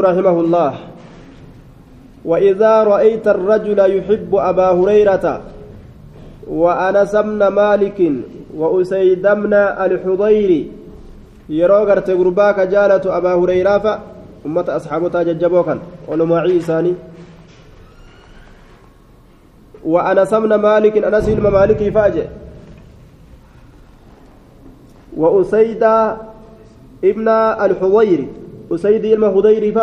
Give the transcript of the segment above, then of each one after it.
رحمه الله وإذا رأيت الرجل يحب أبا هريرة وأنس بن مالك وأسيد الحضير يروغرت غرباك جالة أبا هريرة أمة أصحابها ججبوكا ولما عيساني وأنس بن مالك أنس بن مالك فاجئ. وأسيد ابن الحضير. أسيد إلما هديري ف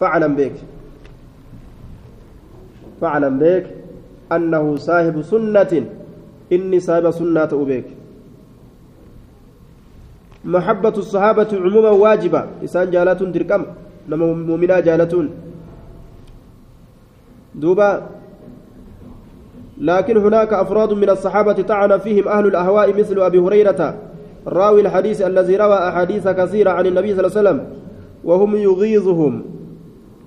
فاعلم بك فاعلم بك أنه صاحب سنة إني صاحب سنة أبيك. محبة الصحابة عموما واجبة. إسان جالة تركم نما مؤمنا جالتون. دوبا لكن هناك أفراد من الصحابة طعن فيهم أهل الأهواء مثل أبي هريرة. راوي الحديث الذي روى أحاديث كثيرة عن النبي صلى الله عليه وسلم وهم يغيظهم.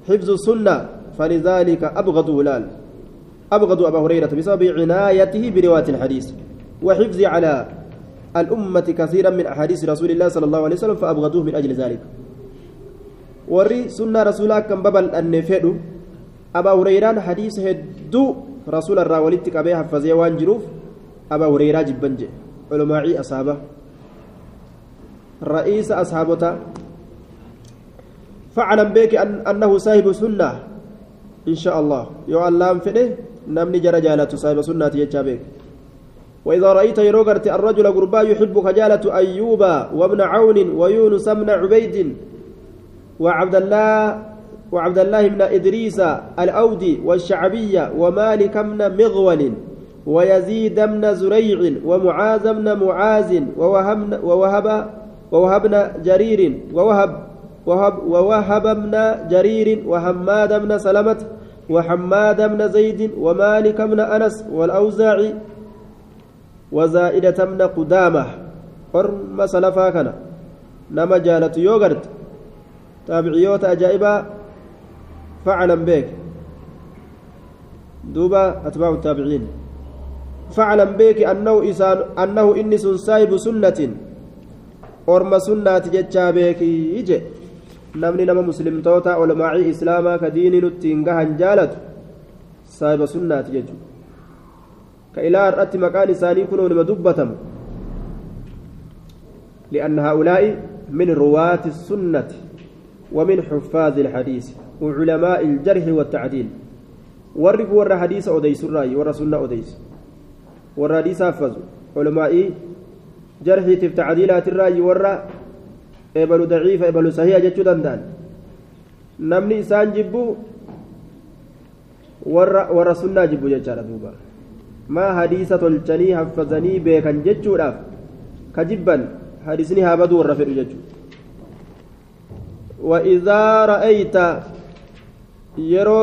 حفظ السنة فلذلك أبغضوا هلال أبغضوا أبا هريرة بسبب عنايته برواية الحديث. وحفظ على الأمة كثيرا من أحاديث رسول الله صلى الله عليه وسلم فأبغضوه من أجل ذلك. وري سنة رسول كم ببل أن فدو أبا هريرة حديث هدو رسول الراولتك أبيها فزي وانجروف أبا هريرة جبنجي علماء أصحابه رئيس أصحابته فاعلم بك أن أنه صاحب سنة. إن شاء الله. يو الله فده نمني جرى جالة صاحب سنة يجابك وإذا رأيت يروغرت الرجل قربا يحب خجالة أيوب وابن عون ويونس بن عبيد وعبد الله وعبد الله بن إدريس الأودي والشعبية ومالك بن مغول ويزيد بن زريع ومعاذ بن معاذ ووهب ووهبنا جرير ووهب وهب ووهب بن جرير وحماد بن سلمة وحماد بن زيد ومالك بن أنس والأوزاعي وزائدة بن قدامة. حرم سلفا كان. نما جالت يوغرت. تابعيوت أجائبا. فاعلم بك دوبا أتباع التابعين. فاعلم بك أنه, أنه إني سايب سنة. Orma sunnaati jechaa beekii je namni nama muslimtoota olmaacii islaamaa ka diinii nuttiin gahan jaalatu saahiba sunnaati jechuudha ka ilaa har'atti maqaan isaanii kunoo nima dubbatamu لأن هؤلاء من رواة السنة ومن حفاظ الحديث وعلماء الجرح والتعديل ورق ور حديث أديس الرأي ور سنة أديس ور حديث حفظ علماء jarhiitiif tacdiilaatirraa warra ebalu daciifa ebalu sahiha jechuu danda'an namni isaan jibbu warra warra sunnaa jibbu jechaadha duuba maa hadiisa tolchanii haffazanii beekan jechuudhaaf ka jibban hadiisni haa baduu warra fedhu jechuudha وإذا رأيت يرو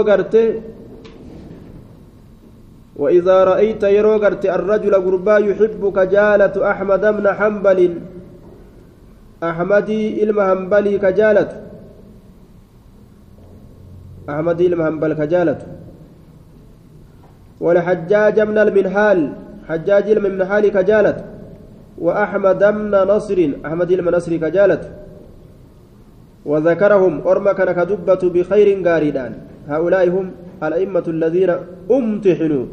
وإذا رأيت يروغرت الرجل غربا يحب كجالة أحمد بن حنبل. أحمدي إلما حنبلي كجالة. أحمدي إلما حنبل كجالة. ولحجاج من المنحال حجاج إلما منحال كجالة. وأحمد بن نصر أحمد إلما نصر كجالة. وذكرهم أرمى كان كدبة بخير قاردان هؤلاء هم الأئمة الذين أمتحنوا.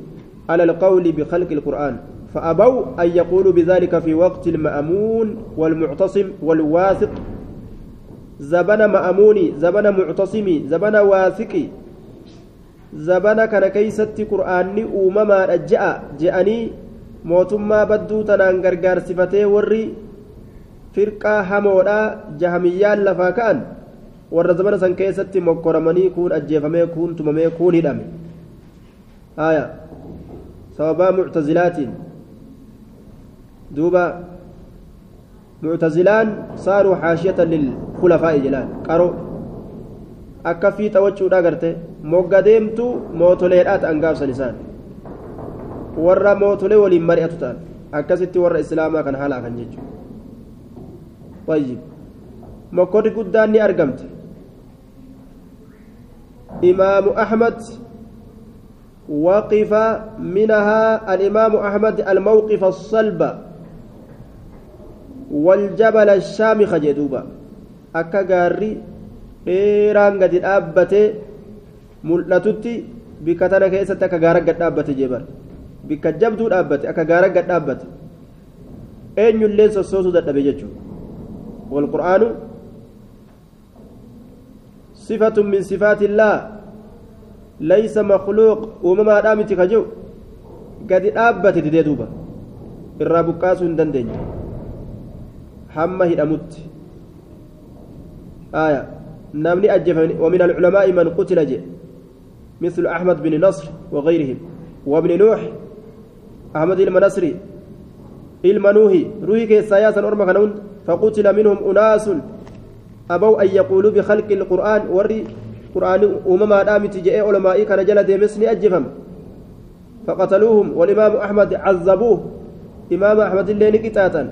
على القول بخلق القرآن فأبوا أن يقولوا بذلك في وقت المأمون والمعتصم والواثق زبن مأموني زبن معتصمي زبن واثقي زبن كان كيست قرآني أمما أجأ جأني mootummaa badduu tanaan gargaarsifatee warri firqaa hamoodha jahamiyyaan lafaa ka'an warra zamana san keessatti mokkoramanii kuun ajjeefamee kuun tumamee kuun hidhame muctazilaan saaruu xaashiyatan lilkulafaa'i jedhaan qaroo akka fiixa wachuudha garte mogga deemtu mootoleedhaa ta'an gaafsan isaan warra mootolee waliin mari'atu ta'an akkasitti warra islaamaa kan haala kan jechuudha طيب مكوري قدان ني أرقمت إمام أحمد وقف منها الإمام أحمد الموقف الصلب والجبل الشامخ جدوبا أكا غاري dheeraan gadi dhaabbatee mul'atutti bikka tana keessatti akka gaara gad dhaabbate jeebar bikka jabduu dhaabbate akka gaara gad dhaabbate eenyullee sossoosuu dadhabe jechuudha walqur'aanu ليس مخلوق ومما دامت كجو قد أبت ديدوبا الرابقاس دندن حمه الأمت آية. نامني أجف ومن العلماء من قتل جي. مثل أحمد بن نصر وغيرهم. وابن نوح أحمد المنصري المنوهي روحي كيساياس الأرمى فقتل منهم أناس. أبوا أن يقولوا بخلق القرآن. وري قرآن أمما دامت جاء علماء كان جل ديمسني أجفهم فقتلوهم والإمام أحمد عذبوه. إمام أحمد الليل قتاتا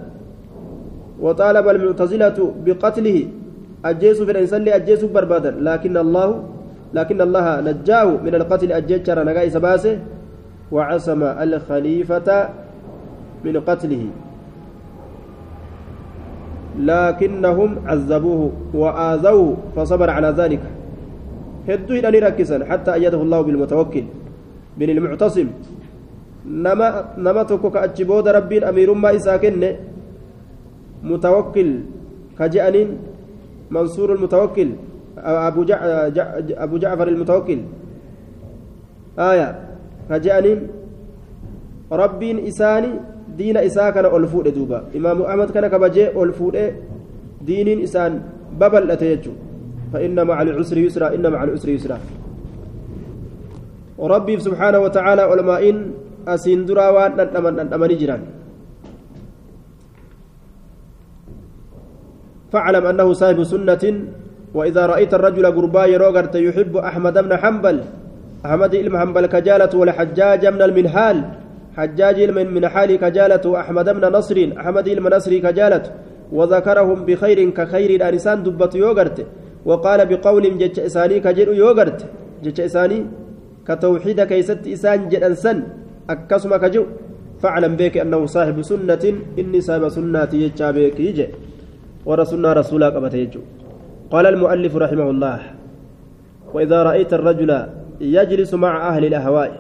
وطالب المعتزلة بقتله. أجيس في الإنسان أجيس بربادا. لكن الله لكن الله نجاه من القتل أجيتشر نجاي سباسه. وعصم الخليفة من قتله. لكنهم عذبوه وآذوه فصبر على ذلك. هدوا إلى ركسا حتى أيده الله بالمتوكل من المعتصم نما نما تكوك أجبود ربين أمير ما إساكن متوكل كجأنين منصور المتوكل أبو, جع جع أبو جعفر المتوكل آية كجأنين ربين إساني ol fuudhe duuba. Imaamu ahmad kana kabajee ol fuudhe diiniin isaan babal'ate jechuudha. فإن مع العسر يسرا إن مع العسر يسرا. ربي سبحانه وتعالى علماء أسين درا وأن أمن جيران. فاعلم أنه صاحب سنة وإذا رأيت الرجل قربا يروغرت يحب أحمد بن حنبل. أحمد بن حنبل كجالة والحجاج من المنهال. حجاج من من حالي كجالة أحمد بن نصر أحمد بن نصر كجالة. وذكرهم بخير كخير الأنسان دبت يوغرت. وقال بقول جج إساني كجر يوغرت جج إساني كتوحيد كيست إسان جد أنسن أكسم كجو. فاعلم بك أنه صاحب سنة إني صاحب سنة يجابك يجي. ورسولنا رسولك أبت قال المؤلف رحمه الله وإذا رأيت الرجل يجلس مع أهل الأهواء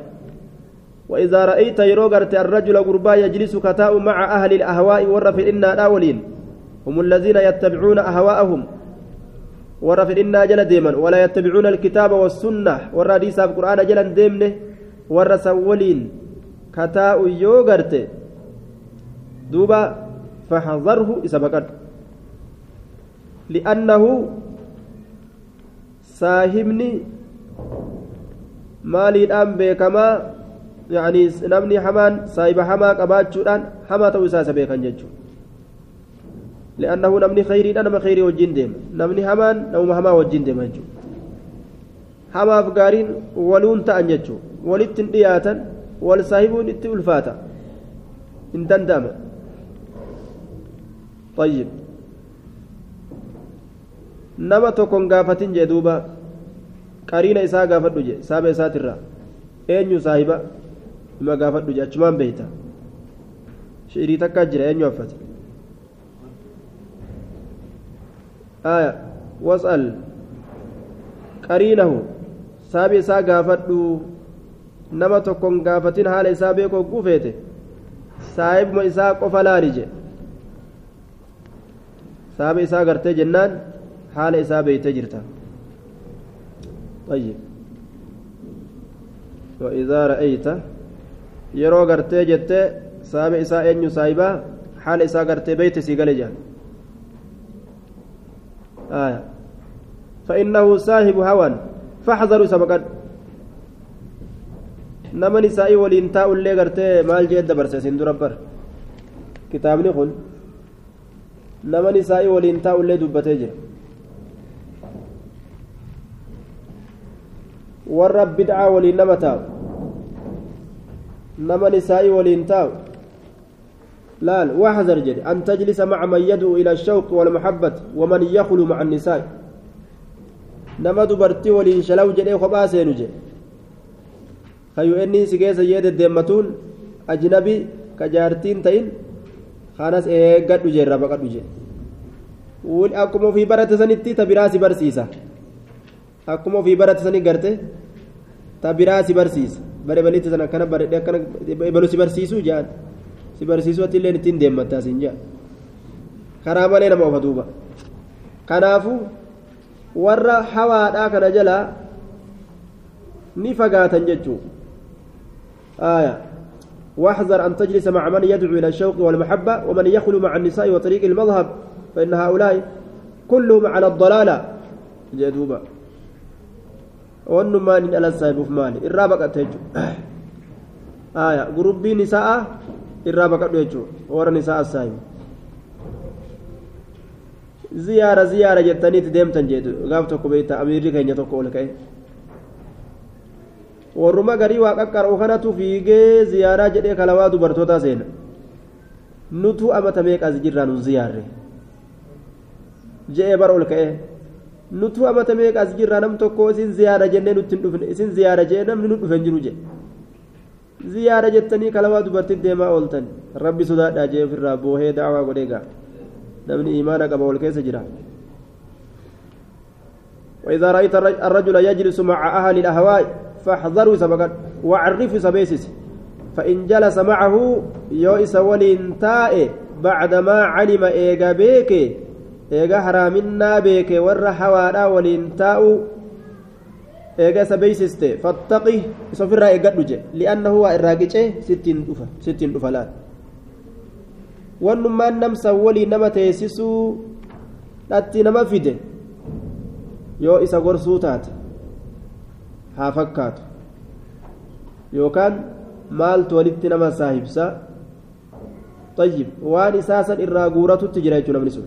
وإذا رأيت يروغرت الرجل قربا يجلس كتاء مع أهل الأهواء ورف إنا الأولين هم الذين يتبعون أهواءهم. ورف إنا جل ديما ولا يتبعون الكتاب والسنة والرديس القرآن جل ديمنه ورسولين كتاء يوغرت دوبا فحذره إسبقت لأنه saahibni maaliidhaan beekamaa yani namni hamaan saahiba hamaa qabaachuudhaan hamaa ta'uu isaa isa beekan jechuudha khayriidha nama khayrii wajjin deema namni hamaan namuma hamaa wajjin deema jechuudha hamaaf gaariin waluun ta'an jechuudha walitti hin dhiyaatan wal saahibuun itti ulfaata hin danda'ama طيب nama tokkon gaafatin jee duuba qariina isaa gaafadhu je saaba isaatirraa eenyu saahiba ima gaafadhu je achumaan beeyta shiirii takkaa jira eenyu qariinahu saaba isaa gaafadhu nama tokkon gaafatin haala isaa beekoo hogguu feete saahibuma isaa qofa laali je saaba isaa gartee jennaan حال إساء بيت جرتا طيب وإذا رأيت يرو غرتي جت سابع إساء أن يسايبا حال إساء غرتي بيت سيقل جان آية فإنه صاحب هوى فاحذروا سبقا taa'ullee gartee maal jee dabarse isin dura bar kitaabni kun nama nisaa'ii waliin taa'ullee dubbatee jira warra bid'aa waliin nama taa'u nama nisaa'ii waliin taa'u an tajlisa maca man yad'u ila ashawqi walmahabbati waman yaklu maca annisaa'i nama dubartii waliin shalaw jedhee kophaa seenu jedhe kayu inni si keessa yee deddeemmatuun ajnabii ka jaartiin ta'in kanas eeggadhu jeerra baqadhu jedhe akkuma ofii barate sanitti ta biraa si barsiisa akkuma ofii barate sanii garte ta biraa si barsiisa bare balitti sana akkana baredhe akkana balu si barsiisuu jaan si barsiisuu ati illee ittiin deemmataa siin jaa karaa malee nama ofa duuba kanaafu warra hawaadhaa kana jalaa ni fagaatan jechuu آية واحذر أن تجلس مع من يدعو إلى الشوق والمحبة ومن يخلو مع النساء وطريق المذهب فإن هؤلاء كلهم على الضلالة wannu maaliin ala saahibuuf maali irraa baqatte jechuudha aayaa gurubbii nisaa irraa baqadhu jechuudha warra nisaa saahibu ziyaara ziyaara jettaniiti deemtan jedhu gaaf tokko beektaa amiirri keenya tokko ol ka'e warruma garii waa qaqqara'u kanatu fiigee ziyaaraa jedhee kalawaa dubartootaa seena nutu amata meeqaas jirraa nun ziyaarre je'ee bara ol ka'e. nutu amata meeqa as jirra nam tokko isin ziyaara jennee nutti hin dhufne isin ziyaara jee namni nu dhufe hin jiru jee ziyaara jettanii kalamaa dubartii deemaa ooltan rabbi sodaadhaa jee ofirraa boohee daawaa godhee gaa namni imaana qaba ol keessa jira وإذا رأيت الرجل يجلس مع أهل الأهواء فاحذروا سبقا وعرفوا سبيسس فإن جلس معه يوئس ولنتاء بعدما علم إيجا بيكي beeke warra hawaadhaa waliin taa'u eega isa beeysiste fattaqi isa ofirraa eeggadhu je li'annahu waa irraa qicee sittiin dhufa sittiin dhufa laal wannummaan namsan waliin nama teessisuu dhatti nama fide yoo isa gorsuu taate haa fakkaatu yookaan maaltu walitti nama saahibsa طيب guuratutti jira jechuudha namni sun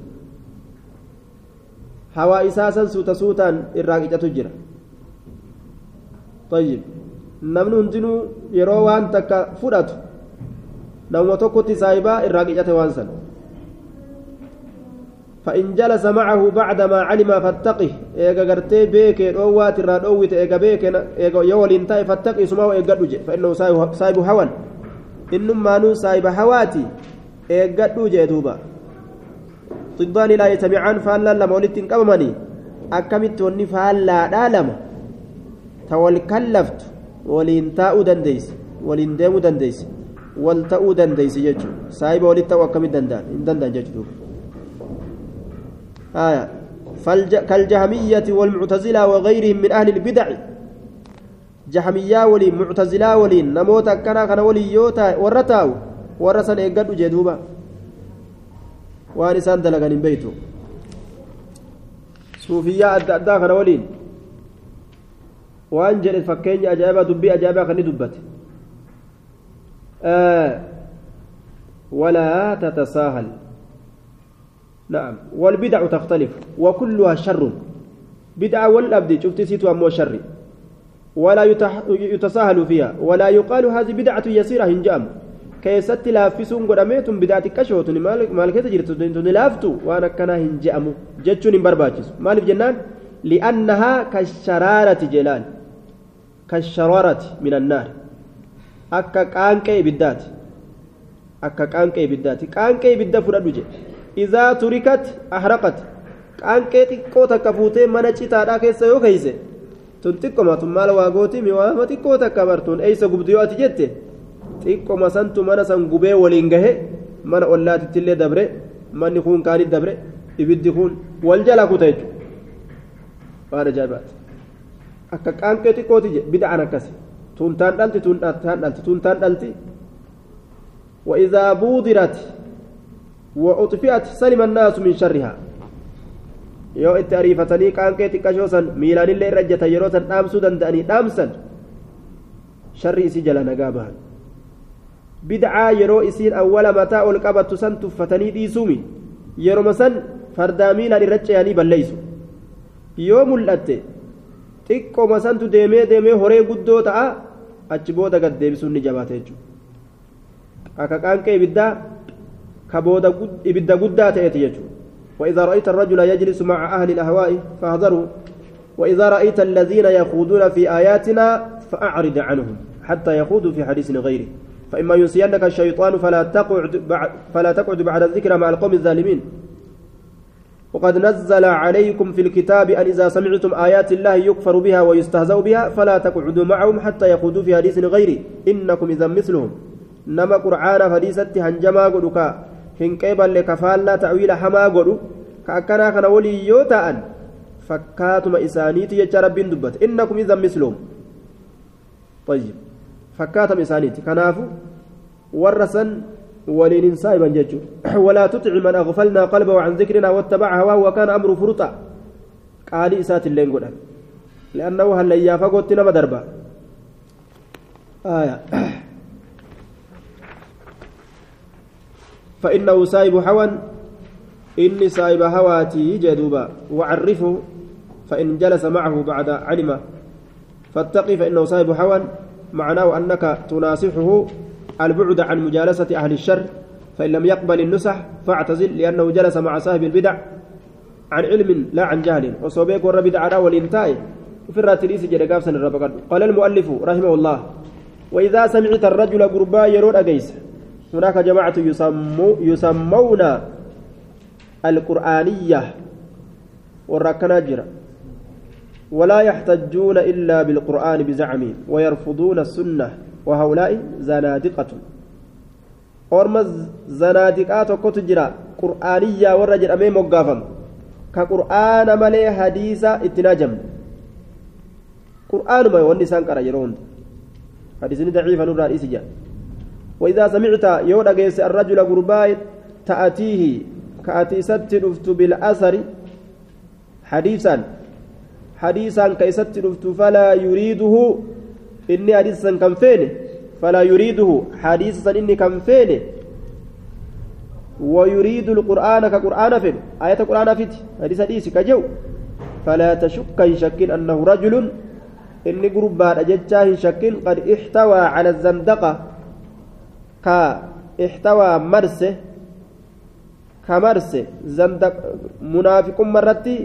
hawaa isaa san suuta suutaan irraa qicatu jira طيب namni hundinuu yeroo waan takka fudhatu namuma tokkotti saayibaa irraa qicate waan san فإن جلس معه بعدما علم فاتقه إيجا غرتي بيك دوات را دويت إيجا بيك إيجا يول انتهي فاتقه سما إيجا دوجي فإنه سايب هوان إنما نو سايب هواتي إيجا دوجي دوبا ضدان لا يتبعان فالا لما ولدت قبمني أكمت وني فالا لا لما تول كلفت ولين تاء دنديس ولين ديم دنديس والتاء دنديس يجو سايب ولدت وكمت دندان دندان ججدو آية. فالج... كالجهمية والمعتزلة وغيرهم من أهل البدع. جهمية ولي معتزلة ولي نموت كنا كان ولي يوتا ورتاو ورسن إيقادو جدوبا. dalagan hin beeytu suufiyyaa adda addaa kana waliin waan jedhe fakkeenya ajaa'ibaa dubbii ajaa'ibaa kan ni dubbate ولا تتساهل نعم والبدع تختلف وكلها شر بدعة والأبد شفت سيتو أمو شر ولا يتساهل فيها ولا يقال هذه بدعة يسيرة هنجام keessatti laaffisuun godhameetun bidaati qashootun maal keessa jirtu tuni laaftu waan akkanaa hin je'amu jechuun hin barbaachisu maaliif min annaar akka qaanqee ibiddaati akka qaanqee ibiddaati qaanqee ibidda fudhadhu jedhe izaa turikat ahraqat qaanqee xiqqoo takka fuutee mana citaadhaa keessa yoo keeyse tun xiqqoma tun maal waa gooti miwaama xiqqoo takka bartuun eeysa gubdu yoo ati jette xiqqoma santu mana san gubee waliin gahe mana ollaatitti illee dabre manni kun kaanit dabre ibiddi kun wal jala kuta jechuudha waan ajaa'ibaati akka qaanqee xiqqooti bid'aan akkasi tuntaan dhalti tuntaan dhalti tuntaan dhalti وإذا بودرت وأطفئت سلم الناس من شرها yoo itti ariifatanii qaanqee xiqqashoo san miilaanillee irra ejjatan yeroo san dhaamsuu danda'anii dhaamsan sharri isii jala nagaa bahan bid'aa yeroo isiin awwala mataa ol qabattu san tuffatanii dhiisuumi yeroma san fardaa miilaan irra ce'anii balleeysu yoo mul'atte xiqqoma santu deemee deemee horee guddoo ta'a achi booda gad deebisuun ni jabaata jechuudha. Akka qaanqee ibiddaa ka booda ibidda guddaa ta'eeti jechuudha. وإذا رأيت الرجل يجلس مع أهل الأهواء فاحذروا وإذا رأيت الذين يخوضون في آياتنا فأعرض عنهم حتى يخوضوا في حديث غيره فإما ينسينك الشيطان فلا تقعد بعد فلا تقعد بعد الذكر مع القوم الظالمين وقد نزل عليكم في الكتاب أن إذا سمعتم آيات الله يكفر بها ويستهزأ بها فلا تقعدوا معهم حتى يخوضوا في حديث غيره. إنكم إذا مثلهم. نما قرآن فديست هنجما قدوكا. هن قيبا لكفالنا تأويل حما قدو. كأكنا كان ولي يوتا أن. فكاتما إسانيت يجا رب دبت إنكم إذا مثلهم. طيب. فكاتما إسانيت. كنافو. ورسن ولين سائبا ججو ولا تطع من أغفلنا قلبه عن ذكرنا واتبع هواه وكان أمره فرطا. قال إسات اللين قدام لأنه هل يافقوت نما دربا. آية. فإنه سائب هوى إني سائب هواتي جدوبا. وعرفه فإن جلس معه بعد علمه فاتقي فإنه سائب هوى معناه أنك تناصحه البعد عن مجالسة أهل الشر فإن لم يقبل النصح فاعتزل لأنه جلس مع صاحب البدع عن علم لا عن جهل. وصوبيك والربد على والإنتاء وفي الراتليس جرقاب سن قال المؤلف رحمه الله وإذا سمعت الرجل قربا يرون أجيس. هناك جماعة يسمو يسمون القرآنية. والركنا جرا. ولا يحتجون إلا بالقرآن بزعم ويرفضون السنة. وهؤلاء زنادقة. أورما زنادقة تكوت جرا قرآنية ورجل أمي مقافم كقرآن ملي حديثة اتناجم. قرآن ما يوني سانكرا يرون حديثني ضعيفا نور جاء وإذا سمعت يودا جيس الرجل قرباي تأتيه كأتي ست بالأثر. حديثا. حديثا كيست فلا يريده. Inni hadiisa kan feene falaa yuriiduhu hadiisa san inni kan feene ويريد القرآن كقرآن فين آية قرآن فيت حديث حديث كجو فلا تشك شك أنه رجل إن قربان أجتاه شك قد احتوى على الزندقة كا احتوى مرسه كمرسه زندق منافق مرتي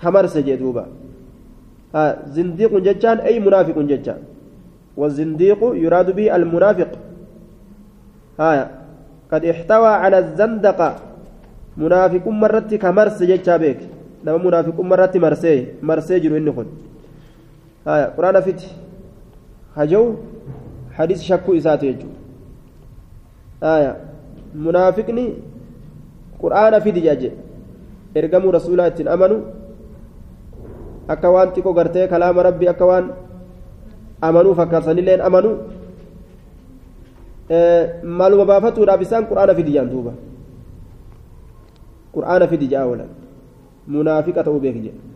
كمرسه جدوبا زنديق ججان أي منافق ججان والزنديق يراد به المنافق. هايا قد احتوى على الزندقة منافق مرت كمرس ججا بيك. نما منافق مرت مرسي مرسي جرو إني خن هايا قرآن فت هجو حديث شكو إساتي يجو. هايا منافقني قرآن جاجي. ergamuu rasuulaa ittiin amanu akka waan xiqqoo gartee kalaama rabbii akka waan amanuu fakkaatsanilleen amanu maaluma baafatuudhaaf isaan quraana fidi jaan duuba quraana fidi jaa oolan munaafiqa ta'uu beek jedhe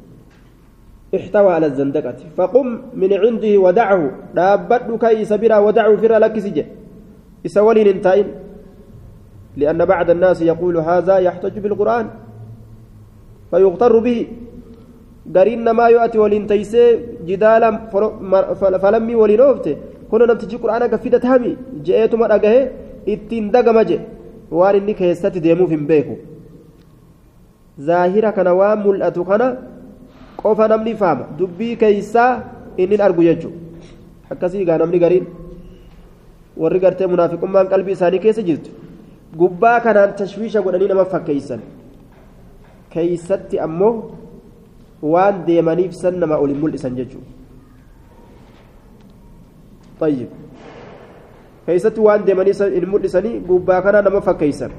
احتوى على الزندقة فقم من عنده ودعه دابت كي سبرا ودعه فرا لك سجى إسولين انتين لأن بعض الناس يقول هذا يحتج بالقرآن فيغتر به gariin namaa yoo ati waliin taysee jidaala falammii waliin oofte kuno namtichi quraana gaffida taami je'eetuma dhagahe ittiin dagama je waan inni keessatti deemuuf hin beeku zaahira kana waan mul'atu kana qofa namni faama dubbii keeysaa inni argu jechu akkasii gaa namni gariin warri gartee munaafiqummaan qalbii isaanii keessa jirtu gubbaa kanaan tashwiisha godhanii nama fakkeeysan keeysatti ammoo waan deemaniif san nama olin mul'isan jechuudha طيب keeysatti waan deemanii hin mul'isanii gubbaa kana nama fakkeeysan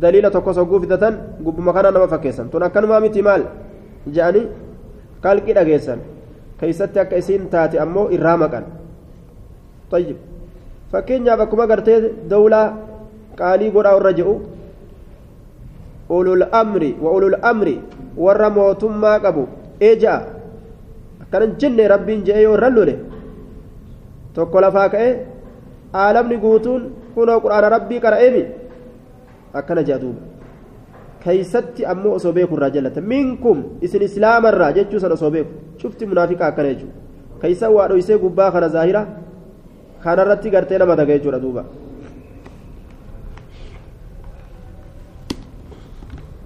daliila tokko sogguu fidatan gubbuma kana nama fakkeessan tun akkanumaa miti maal je'anii kalqi dhageessan keeysatti akka isiin taate ammoo irraa maqan طيب fakkeenyaaf akkuma gartee dawlaa qaalii godhaa irra je'u ulul amri wa ulul amri warra mootummaa qabu ee ja'a akkanan jenne rabbiin je'ee yoo irran lole tokko lafaa ka'e aalamni guutuun kunoo quraana rabbii qara'eemi akkana je'a duuba keeysatti ammoo osoo beeku irraa jallata minkum isin islaamarraa jechuu san osoo beeku cufti munaafiqa akkana jechuudha keeysa waa dhoysee gubbaa kana zaahira kanarratti gartee nama daga jechuudha duuba